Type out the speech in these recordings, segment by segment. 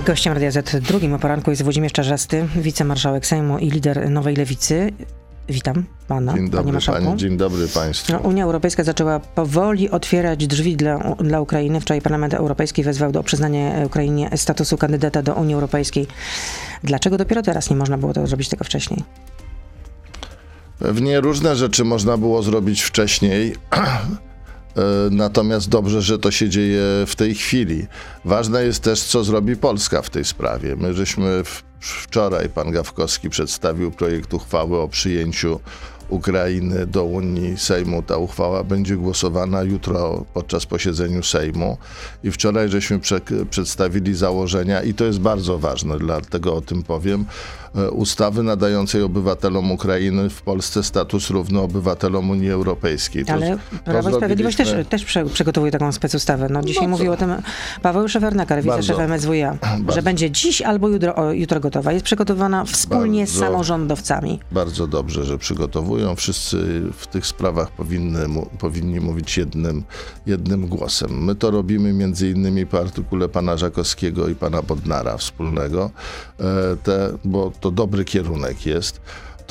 Gościem Radia Z drugim o poranku jest Włodzimierz Czarzasty, wicemarszałek Sejmu i lider Nowej Lewicy. Witam pana, Dzień panie dobry, marszałku. pani, dzień dobry państwu. No, Unia Europejska zaczęła powoli otwierać drzwi dla, dla Ukrainy. Wczoraj Parlament Europejski wezwał do przyznania Ukrainie statusu kandydata do Unii Europejskiej. Dlaczego dopiero teraz nie można było to zrobić tego wcześniej? Pewnie różne rzeczy można było zrobić wcześniej. E, Natomiast dobrze, że to się dzieje w tej chwili. Ważne jest też, co zrobi Polska w tej sprawie. My żeśmy wczoraj, pan Gawkowski przedstawił projekt uchwały o przyjęciu Ukrainy do Unii Sejmu. Ta uchwała będzie głosowana jutro podczas posiedzeniu Sejmu. I wczoraj żeśmy prze, przedstawili założenia, i to jest bardzo ważne, dlatego o tym powiem, ustawy nadającej obywatelom Ukrainy w Polsce status równy obywatelom Unii Europejskiej. To- Ale Prawo i Sprawiedliwość też, też prze, przygotowuje taką specustawę. No, dzisiaj No co? mówił o tym Paweł Szefernaker, Bardzo. wiceszef MSWiA, że Bardzo. będzie dziś albo jutro, o, jutro gotowa. Jest przygotowana wspólnie z Bardzo. samorządowcami. Bardzo dobrze, że przygotowują. Wszyscy w tych sprawach powinny, powinni mówić jednym, jednym głosem. My to robimy między innymi po artykule pana Żakowskiego i pana Bodnara wspólnego, e, te, bo to dobry kierunek jest.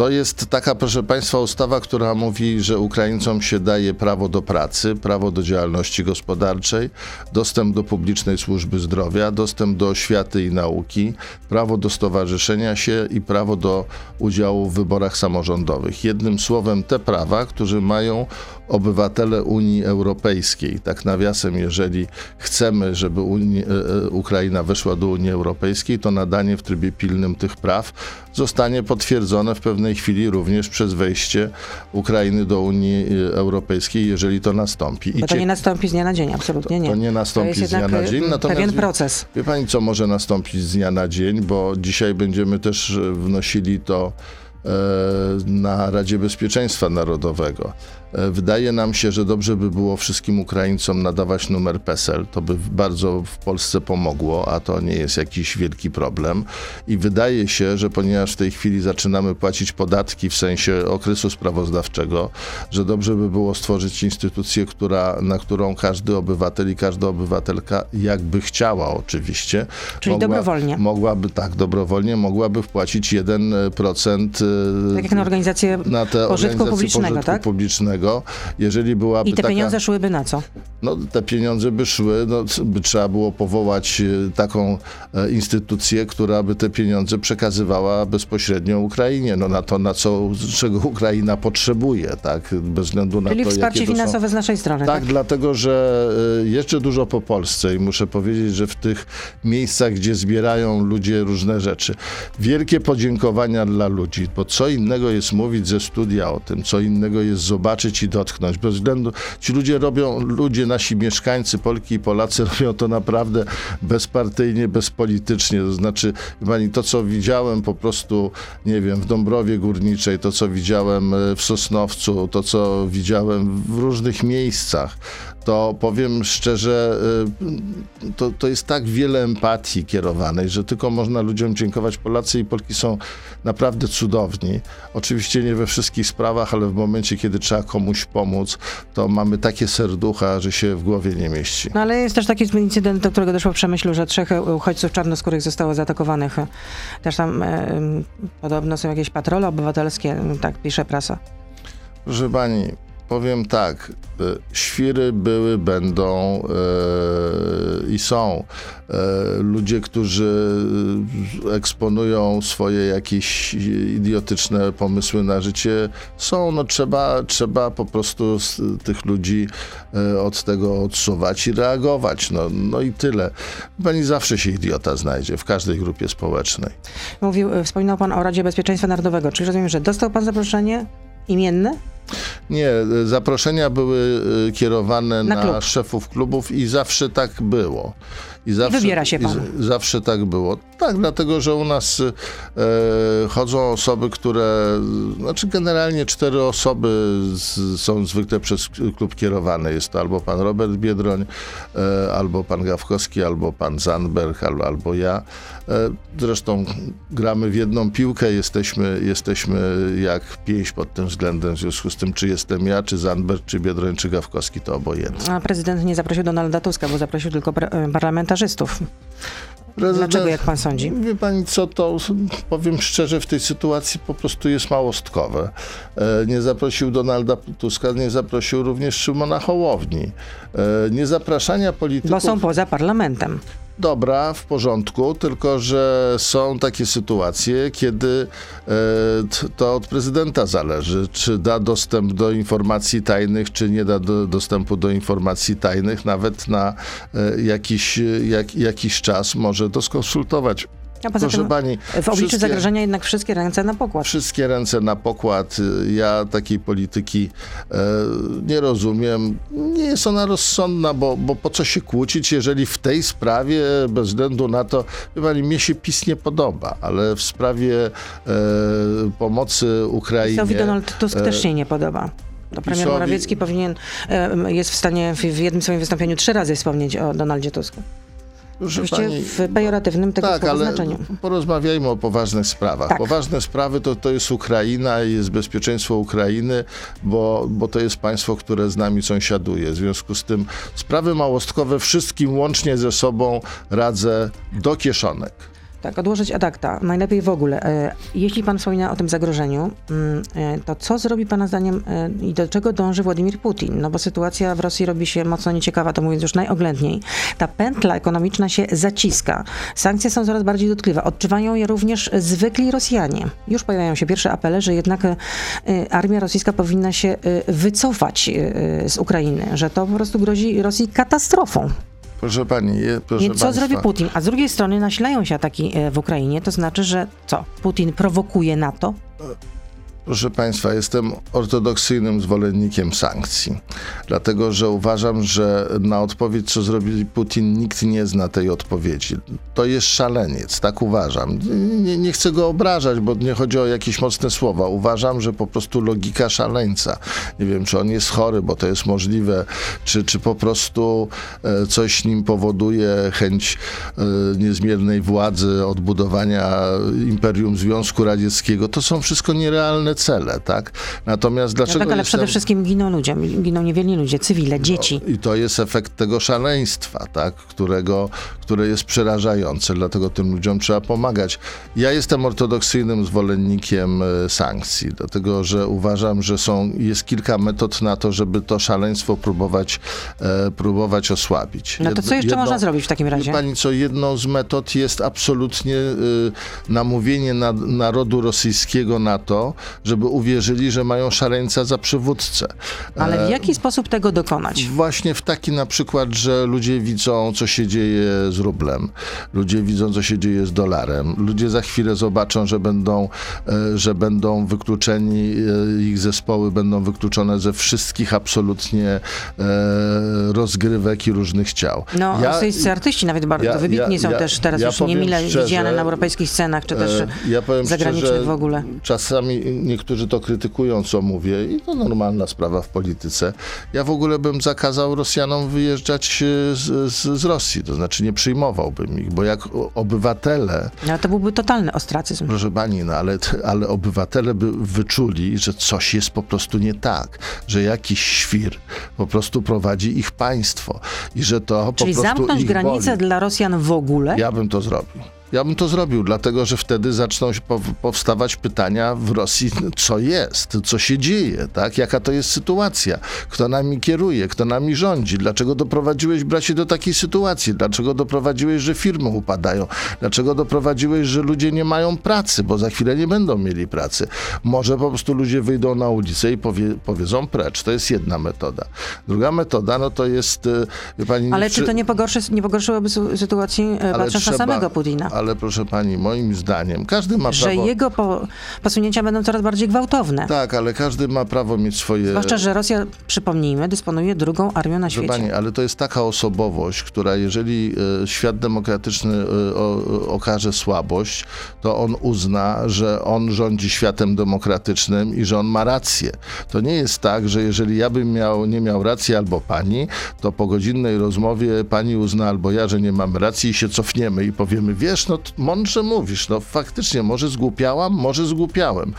To jest taka, proszę Państwa, ustawa, która mówi, że Ukraińcom się daje prawo do pracy, prawo do działalności gospodarczej, dostęp do publicznej służby zdrowia, dostęp do oświaty i nauki, prawo do stowarzyszenia się i prawo do udziału w wyborach samorządowych. Jednym słowem, te prawa, które mają obywatele Unii Europejskiej. Tak nawiasem, jeżeli chcemy, żeby Unii, e, e, Ukraina weszła do Unii Europejskiej, to nadanie w trybie pilnym tych praw zostanie potwierdzone w pewnej chwili również przez wejście Ukrainy do Unii e, Europejskiej, jeżeli to nastąpi. Bo to nie nastąpi z dnia na dzień, absolutnie nie. to nie nastąpi jest z dnia na dzień, y, natomiast pewien wie- proces. Wie pani, co może nastąpić z dnia na dzień, bo dzisiaj będziemy też e, wnosili to e, na Radzie Bezpieczeństwa Narodowego. E, Wydaje nam się, że dobrze by było wszystkim Ukraińcom nadawać numer PESEL. To by bardzo w Polsce pomogło, a to nie jest jakiś wielki problem. I wydaje się, że ponieważ w tej chwili zaczynamy płacić podatki w sensie okresu sprawozdawczego, że dobrze by było stworzyć instytucję, która, na którą każdy obywatel i każda obywatelka, jakby chciała oczywiście, Czyli dobrowolnie. mogłaby, tak, dobrowolnie mogłaby wpłacić 1% e, Tak jak na organizację na te pożytku publicznego, pożytku tak? publicznego. Jeżeli byłaby I te taka, pieniądze szłyby na co? no, te pieniądze by szły, no, by trzeba było powołać e, taką e, instytucję, która by te pieniądze przekazywała bezpośrednio Ukrainie, no na to, na co, czego Ukraina potrzebuje, tak, bez względu na Czyli to, wsparcie to są finansowe z naszej strony. tak, dlatego że y, jeżdżę dużo po Polsce i muszę powiedzieć, że w tych miejscach, gdzie zbierają ludzie różne rzeczy, wielkie podziękowania dla ludzi, bo co innego jest mówić ze studia o tym, co innego jest zobaczyć i dotknąć. Bez względu, ci ludzie robią, ludzie, nasi mieszkańcy, Polki i Polacy robią to naprawdę bezpartyjnie, bezpolitycznie. To znaczy, pani, to co widziałem po prostu, nie wiem, w Dąbrowie Górniczej, to co widziałem e, w Sosnowcu, to co widziałem w różnych miejscach, to powiem szczerze, y, to, to jest tak wiele empatii kierowanej, że tylko można ludziom dziękować. Polacy i Polki są naprawdę cudowni. Oczywiście nie we wszystkich sprawach, ale w momencie, kiedy trzeba komuś pomóc, to mamy takie serducha, że się w głowie nie mieści. No ale jest też taki incydent, do którego doszło w Przemyślu, że trzech uchodźców czarnoskórych zostało zaatakowanych. Też tam e, podobno są jakieś patrole obywatelskie, tak pisze prasa. Proszę pani, powiem tak. y, Świry były, będą y, i są. Y, Ludzie, którzy y, eksponują swoje jakieś idiotyczne pomysły na życie, są. No, trzeba, trzeba po prostu tych ludzi y, od tego odsuwać i reagować. No, no i tyle. Pani zawsze się idiota znajdzie w każdej grupie społecznej. Mówił, e, wspominał pan o Radzie Bezpieczeństwa Narodowego. Czyli rozumiem, że dostał pan zaproszenie imienne? Nie, zaproszenia były y, kierowane Na na, klub. szefów klubów i zawsze tak było. I zawsze, wybiera się pan. z- zawsze tak było. Tak, dlatego, że u nas e, chodzą osoby, które, znaczy generalnie cztery osoby z, są zwykle przez klub kierowane. Jest to albo pan Robert Biedroń, e, albo pan Gawkowski, albo pan Zandberg, albo, albo ja. E, zresztą gramy w jedną piłkę, jesteśmy, jesteśmy jak pięść pod tym względem, w związku z tym, czy jestem ja, czy Zandberg, czy Biedroń, czy Gawkowski, to obojętnie. A prezydent nie zaprosił Donalda Tuska, bo zaprosił tylko e, parlamentarzystów. Dlaczego, jak pan sądzi? Wie pani co, to powiem szczerze, w tej sytuacji po prostu jest małostkowe. E, Nie zaprosił Donalda Tuska, nie zaprosił również Szymona Hołowni. E, Nie zapraszania polityków... Bo są poza parlamentem. Dobra, w porządku, tylko że są takie sytuacje, kiedy e, to od prezydenta zależy, czy da dostęp do informacji tajnych, czy nie da do, dostępu do informacji tajnych, nawet na e, jakiś, jak, jakiś czas może to skonsultować. A poza Proszę tym pani, w obliczu zagrożenia jednak wszystkie ręce na pokład. Wszystkie ręce na pokład. Ja takiej polityki e, nie rozumiem. Nie jest ona rozsądna, bo, bo po co się kłócić, jeżeli w tej sprawie, bez względu na to, wie pani, mnie się PiS nie podoba, ale w sprawie e, pomocy Ukrainie... PiSowi Donald Tusk e, też się nie podoba. To premier Morawiecki powinien, e, jest w stanie w, w jednym swoim wystąpieniu trzy razy wspomnieć o Donaldzie Tusku. Oczywiście pani, w pejoratywnym tego tak, ale znaczeniu. porozmawiajmy o poważnych sprawach. Tak. Poważne sprawy to, to jest Ukraina i jest bezpieczeństwo Ukrainy, bo, bo to jest państwo, które z nami sąsiaduje. W związku z tym sprawy małostkowe wszystkim łącznie ze sobą radzę do kieszonek. Tak, odłożyć ad acta. Najlepiej w ogóle. E, Jeśli pan wspomina o tym zagrożeniu, mm, e, to co zrobi pana zdaniem e, i do czego dąży Władimir Putin? No bo sytuacja w Rosji robi się mocno nieciekawa, to mówiąc już najoględniej. Ta pętla ekonomiczna się zaciska. Sankcje są coraz bardziej dotkliwe. Odczuwają je również zwykli Rosjanie. Już pojawiają się pierwsze apele, że jednak armia rosyjska powinna się wycofać z Ukrainy, że to po prostu grozi Rosji katastrofą. Proszę pani, proszę Więc co państwa, zrobi Putin? A z drugiej strony nasilają się ataki e, w Ukrainie, to znaczy, że co? Putin prowokuje NATO? Proszę Państwa, jestem ortodoksyjnym zwolennikiem sankcji, dlatego że uważam, że na odpowiedź, co zrobi Putin, nikt nie zna tej odpowiedzi. To jest szaleniec, tak uważam. Nie, nie chcę go obrażać, bo nie chodzi o jakieś mocne słowa. Uważam, że po prostu logika szaleńca. Nie wiem, czy on jest chory, bo to jest możliwe, czy, czy po prostu e, coś nim powoduje chęć e, niezmiernej władzy, odbudowania Imperium Związku Radzieckiego. To są wszystko nierealne cele, tak? Natomiast No dlaczego tak, ale jestem... przede wszystkim giną ludzie, giną niewielni ludzie, cywile, dzieci. I to jest efekt tego szaleństwa, tak? Którego, które jest przerażające, dlatego tym ludziom trzeba pomagać. Ja jestem ortodoksyjnym zwolennikiem e, sankcji, dlatego że uważam, że są, jest kilka metod na to, żeby to szaleństwo próbować, e, próbować osłabić. No to co jeszcze można zrobić w takim razie? Pani co, jedną z metod jest absolutnie y, namówienie na, narodu rosyjskiego na to, żeby uwierzyli, że mają szaleńca za przywódcę. Ale E, w jaki sposób tego dokonać? Właśnie w taki na przykład, że ludzie widzą, co się dzieje z rublem, ludzie widzą, co się dzieje z dolarem, ludzie za chwilę zobaczą, że będą, e, że będą wykluczeni, e, ich zespoły będą wykluczone ze wszystkich absolutnie e, rozgrywek i różnych ciał. No, Ja- rosyjscy artyści nawet bardzo ja- wybitni ja- są ja- też teraz ja już niemile szczerze, widziane na europejskich scenach, czy też E, ja zagranicznych szczerze, w ogóle. Czasami niektórzy to krytykują, co mówię, i to normalna sprawa w polityce. Ja w ogóle bym zakazał Rosjanom wyjeżdżać e, z, z, z Rosji, to znaczy nie przyjmowałbym ich, bo jak obywatele, No, ale to byłby totalny ostracyzm. proszę pani, no ale, ale obywatele by wyczuli, że coś jest po prostu nie tak, że jakiś świr po prostu prowadzi ich państwo i że to Czyli po prostu zamknąć ich granice boli. dla Rosjan w ogóle? Ja bym to zrobił. Ja bym to zrobił, dlatego że wtedy zaczną powstawać pytania w Rosji, co jest, co się dzieje, tak? Jaka to jest sytuacja? Kto nami kieruje, kto nami rządzi? Dlaczego doprowadziłeś, bracie, do takiej sytuacji? Dlaczego doprowadziłeś, że firmy upadają? Dlaczego doprowadziłeś, że ludzie nie mają pracy, bo za chwilę nie będą mieli pracy? Może po prostu ludzie wyjdą na ulicę i powie, powiedzą precz. To jest jedna metoda. Druga metoda, no to jest, wie pani... Ale czy to nie, pogorszy, nie pogorszyłoby sytuacji, e, patrząc na trzeba- samego Putina? Ale proszę pani, moim zdaniem, każdy ma Że prawo. jego po, posunięcia będą coraz bardziej gwałtowne. Tak, ale każdy ma prawo mieć swoje. Zwłaszcza, że Rosja, przypomnijmy, dysponuje drugą armią na Proszę świecie. Pani, ale to jest taka osobowość, która jeżeli e, świat demokratyczny e, o, okaże słabość, to on uzna, że on rządzi światem demokratycznym i że on ma rację. To nie jest tak, że jeżeli ja bym miał, nie miał racji albo pani, to po godzinnej rozmowie pani uzna albo ja, że nie mamy racji i się cofniemy i powiemy, wiesz, no mądrze mówisz, no faktycznie, może zgłupiałam, może zgłupiałem.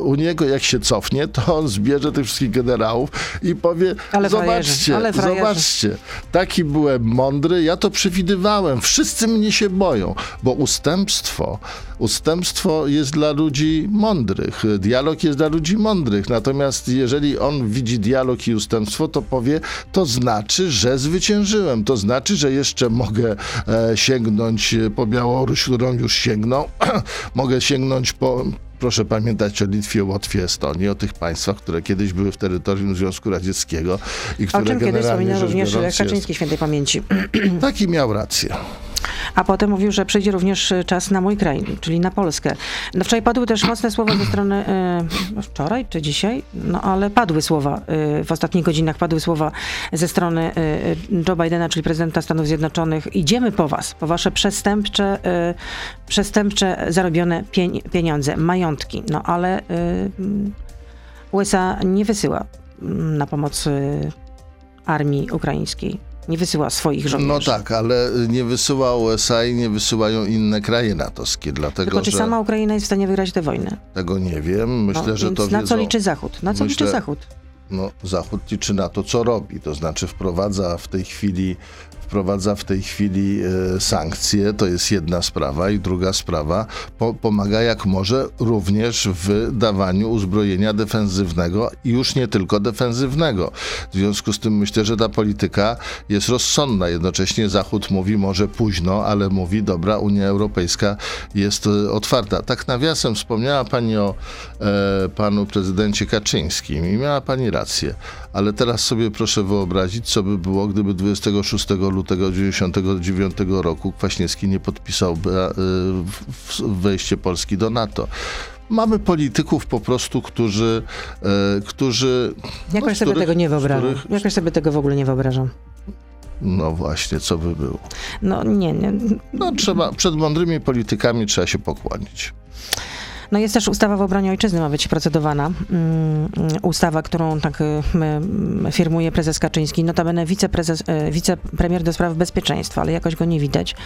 U niego jak się cofnie, to on zbierze tych wszystkich generałów i powie, Ale frajerzy, zobaczcie, ale frajerzy. zobaczcie, taki byłem mądry, ja to przewidywałem, wszyscy mnie się boją, bo ustępstwo, ustępstwo jest dla ludzi mądrych, dialog jest dla ludzi mądrych, natomiast jeżeli on widzi dialog i ustępstwo, to powie, to znaczy, że zwyciężyłem, to znaczy, że jeszcze mogę e, sięgnąć po Białoruś, którą już sięgnął, mogę sięgnąć po Proszę pamiętać o Litwie, Łotwie, Estonii, o tych państwach, które kiedyś były w terytorium Związku Radzieckiego i O które czym kiedyś generalnie wspominał rzecz również Kaczyński świętej pamięci. jest, taki miał rację. A potem mówił, że przyjdzie również czas na mój kraj, czyli na Polskę. No wczoraj padły też mocne słowa ze strony, e, wczoraj czy dzisiaj? No ale padły słowa, e, w ostatnich godzinach padły słowa ze strony e, Joe Bidena, czyli prezydenta Stanów Zjednoczonych. Idziemy po was, po wasze przestępcze, e, przestępcze zarobione pieniądze, majątki. No ale e, USA nie wysyła mm, na pomoc e, armii ukraińskiej. Nie wysyła swoich żołnierzy. No tak, ale nie wysyła USA i nie wysyłają inne kraje natowskie, dlatego Tylko czy że sama Ukraina jest w stanie wygrać tę wojnę? tego nie wiem. Myślę, No, że to na wiedzą. co liczy Zachód? Na co Myślę- liczy Zachód? no, Zachód liczy na to, co robi. To znaczy wprowadza w tej chwili wprowadza w tej chwili e, sankcje, to jest jedna sprawa i druga sprawa, po, pomaga jak może również w dawaniu uzbrojenia defensywnego i już nie tylko defensywnego. W związku z tym myślę, że ta polityka jest rozsądna. Jednocześnie Zachód mówi może późno, ale mówi dobra, Unia Europejska jest e, otwarta. Tak nawiasem wspomniała Pani o e, panu prezydencie Kaczyńskim i miała Pani rację, ale teraz sobie proszę wyobrazić, co by było, gdyby 26 lutego 1999 roku Kwaśniewski nie podpisał e, w- wejście Polski do NATO. Mamy polityków po prostu, którzy, e, którzy Jakoś z sobie których- tego nie wyobrażam. których- Jakoś sobie tego w ogóle nie wyobrażam. No właśnie, co by było? No nie, nie. No trzeba, przed mądrymi politykami trzeba się pokłonić. No jest też ustawa w obronie ojczyzny ma być procedowana. Mm, Ustawa, którą tak y, mm, firmuje prezes Kaczyński. Notabene wiceprezes, y, wicepremier do spraw bezpieczeństwa, ale jakoś go nie widać.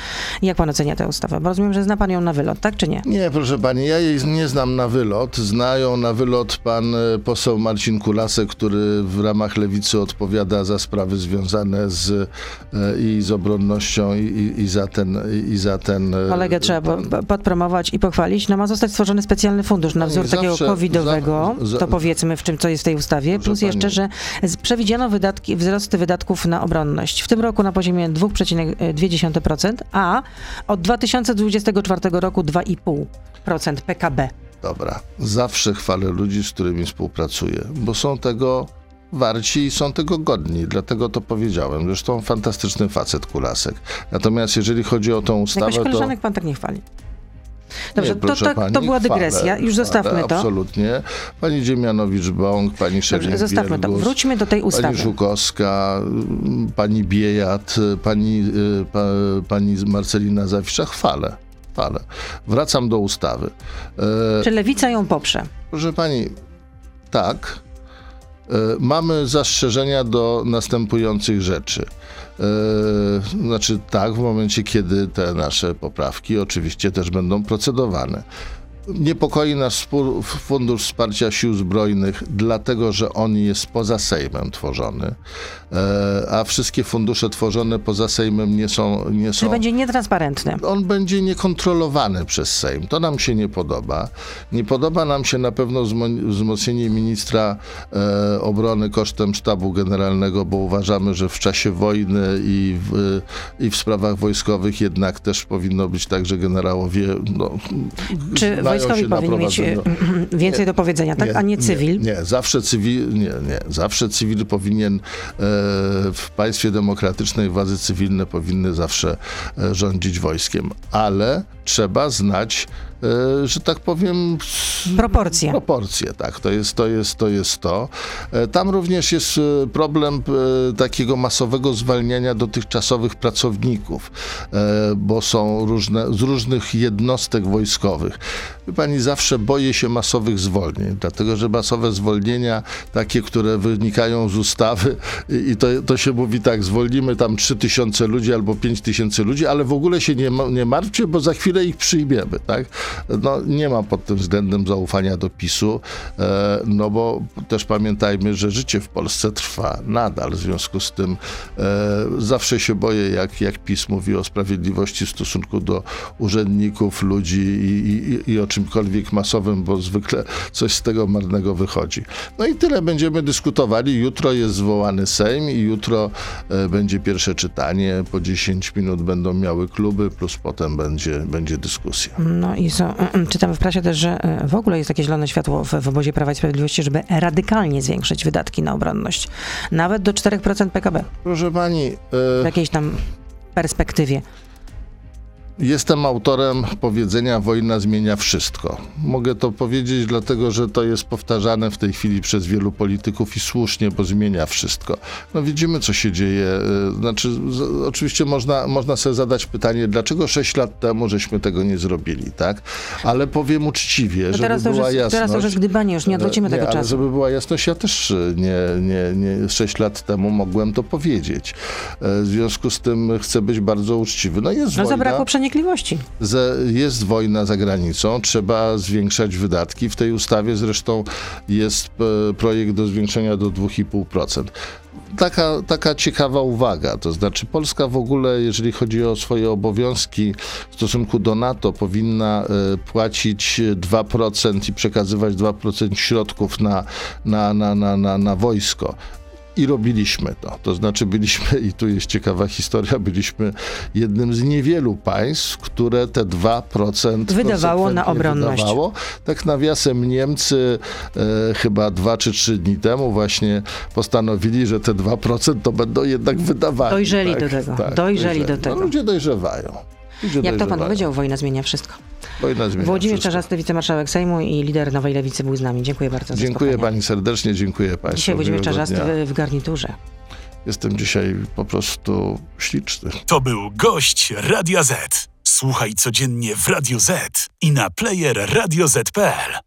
Jak pan ocenia tę ustawę? Bo rozumiem, że zna pan ją na wylot, tak czy nie? Nie, proszę pani, ja jej nie znam na wylot. Znają na wylot pan e, poseł Marcin Kulasek, który w ramach lewicy odpowiada za sprawy związane z i z obronnością i, i, i za ten i za ten. Kolegę trzeba po- podpromować i pochwalić. No ma zostać stworzony specjalny fundusz na Pani, wzór takiego zawsze- covidowego, za- za- to powiedzmy w czym, co jest w tej ustawie, plus jeszcze, pani. że z- przewidziano wydatki, wzrosty wydatków na obronność. W tym roku na poziomie 2,2%, a od 2024 roku 2,5% PKB. Dobra, zawsze chwalę ludzi, z którymi współpracuję, bo są tego warci i są tego godni, dlatego to powiedziałem. Zresztą fantastyczny facet Kulasek. Natomiast jeżeli chodzi o tą ustawę, Jakoś to... koleżanek pan tak nie chwali. Dobrze, Nie, to, tak, pani, to była dygresja. Już chwalę, zostawmy to. Absolutnie. Pani Dziemianowicz-Bąk, pani Szewnik zostawmy to. Wróćmy do tej Pani ustawy. Żukowska, mm, pani Biejat, pani, y, pa, pani Marcelina Zawisza, chwalę. Chwalę. Wracam do ustawy. E, Czy lewica ją poprze? Proszę pani, tak. E, Mamy zastrzeżenia do następujących rzeczy. E, Znaczy, tak, w momencie, kiedy te nasze poprawki oczywiście też będą procedowane. Niepokoi nas spór, Fundusz Wsparcia Sił Zbrojnych, dlatego że on jest poza Sejmem tworzony, e, a wszystkie fundusze tworzone poza Sejmem nie są. Nie Czy są będzie nietransparentny? on będzie niekontrolowany przez Sejm. To nam się nie podoba. Nie podoba nam się na pewno wzmo- wzmocnienie ministra e, obrony kosztem sztabu generalnego, bo uważamy, że w czasie wojny i w, i w sprawach wojskowych jednak też powinno być tak, że generałowie no, Czy wojskowi powinni mieć e, prowadzeniu- więcej do powiedzenia, tak? A nie cywil? Nie, nie, zawsze cywil, nie, nie, zawsze cywil powinien e, w państwie demokratycznej władze cywilne powinny zawsze e, rządzić wojskiem, ale trzeba znać że tak powiem, Proporcje. proporcje, tak, to jest to. Jest, to, jest to. E, Tam również jest e, problem e, takiego masowego zwalniania dotychczasowych pracowników, e, bo są różne, z różnych jednostek wojskowych. Wie Pani, zawsze boję się masowych zwolnień, dlatego że masowe zwolnienia, takie, które wynikają z ustawy i to, to się mówi tak, zwolnimy tam 3 tysiące ludzi albo 5 tysięcy ludzi, ale w ogóle się nie, nie martwcie, bo za chwilę ich przyjmiemy, tak? No, nie ma pod tym względem zaufania do PiSu, e, no bo też pamiętajmy, że życie w Polsce trwa nadal, w związku z tym e, zawsze się boję, jak, jak PiS mówi o sprawiedliwości w stosunku do urzędników, ludzi i, i, i o czymkolwiek masowym, bo zwykle coś z tego marnego wychodzi. No i tyle będziemy dyskutowali. Jutro jest zwołany Sejm i jutro e, będzie pierwsze czytanie. Po 10 minut będą miały kluby, plus potem będzie, będzie dyskusja. No i są, czytam w prasie też, że e, w ogóle jest takie zielone światło w, w obozie Prawa i Sprawiedliwości, żeby radykalnie zwiększyć wydatki na obronność. Nawet do 4% PKB Proszę pani, w e, jakiejś tam perspektywie. Jestem autorem powiedzenia wojna zmienia wszystko. Mogę to powiedzieć dlatego, że to jest powtarzane w tej chwili przez wielu polityków i słusznie, bo zmienia wszystko. No widzimy, co się dzieje. y, Znaczy, oczywiście można, można sobie zadać pytanie, dlaczego 6 lat temu żeśmy tego nie zrobili, tak? Ale powiem uczciwie, No żeby teraz, już była jest, jasność. teraz to już jest gdybanie, już nie odwrócimy nie, tego ale czasu. żeby była jasność, ja też y, nie, nie, nie 6 lat temu mogłem to powiedzieć. E, W związku z tym chcę być bardzo uczciwy. No jest No wojna. Jest wojna za granicą, trzeba zwiększać wydatki. W tej ustawie zresztą jest e, projekt do zwiększenia do 2,5%. Taka, taka ciekawa uwaga, to znaczy Polska w ogóle, jeżeli chodzi o swoje obowiązki w stosunku do NATO, powinna e, płacić 2% i przekazywać 2% środków na, na, na, na, na, na wojsko. I robiliśmy to. To znaczy byliśmy, i tu jest ciekawa historia, byliśmy jednym z niewielu państw, które te 2% Wydawało na obronność. Wydawało. Tak nawiasem Niemcy e, chyba dwa czy trzy dni temu właśnie postanowili, że te 2% to będą jednak wydawali. Dojrzeli tak, do tego. Tak, Dojrzeli do tego. No, ludzie dojrzewają. Ludzie Jak to pan dojrzewają. powiedział, wojna zmienia wszystko. Włodzimierz. Czarzasty, wicemarszałek Sejmu i lider Nowej Lewicy był z nami. Dziękuję bardzo za Dziękuję spotkanie. pani serdecznie, dziękuję państwu. Dzisiaj Włodzimierz Czarzasty dnia. w, garniturze. Jestem dzisiaj po prostu śliczny. To był gość Radia Z. Słuchaj codziennie w Radio Z i na player radioz.pl.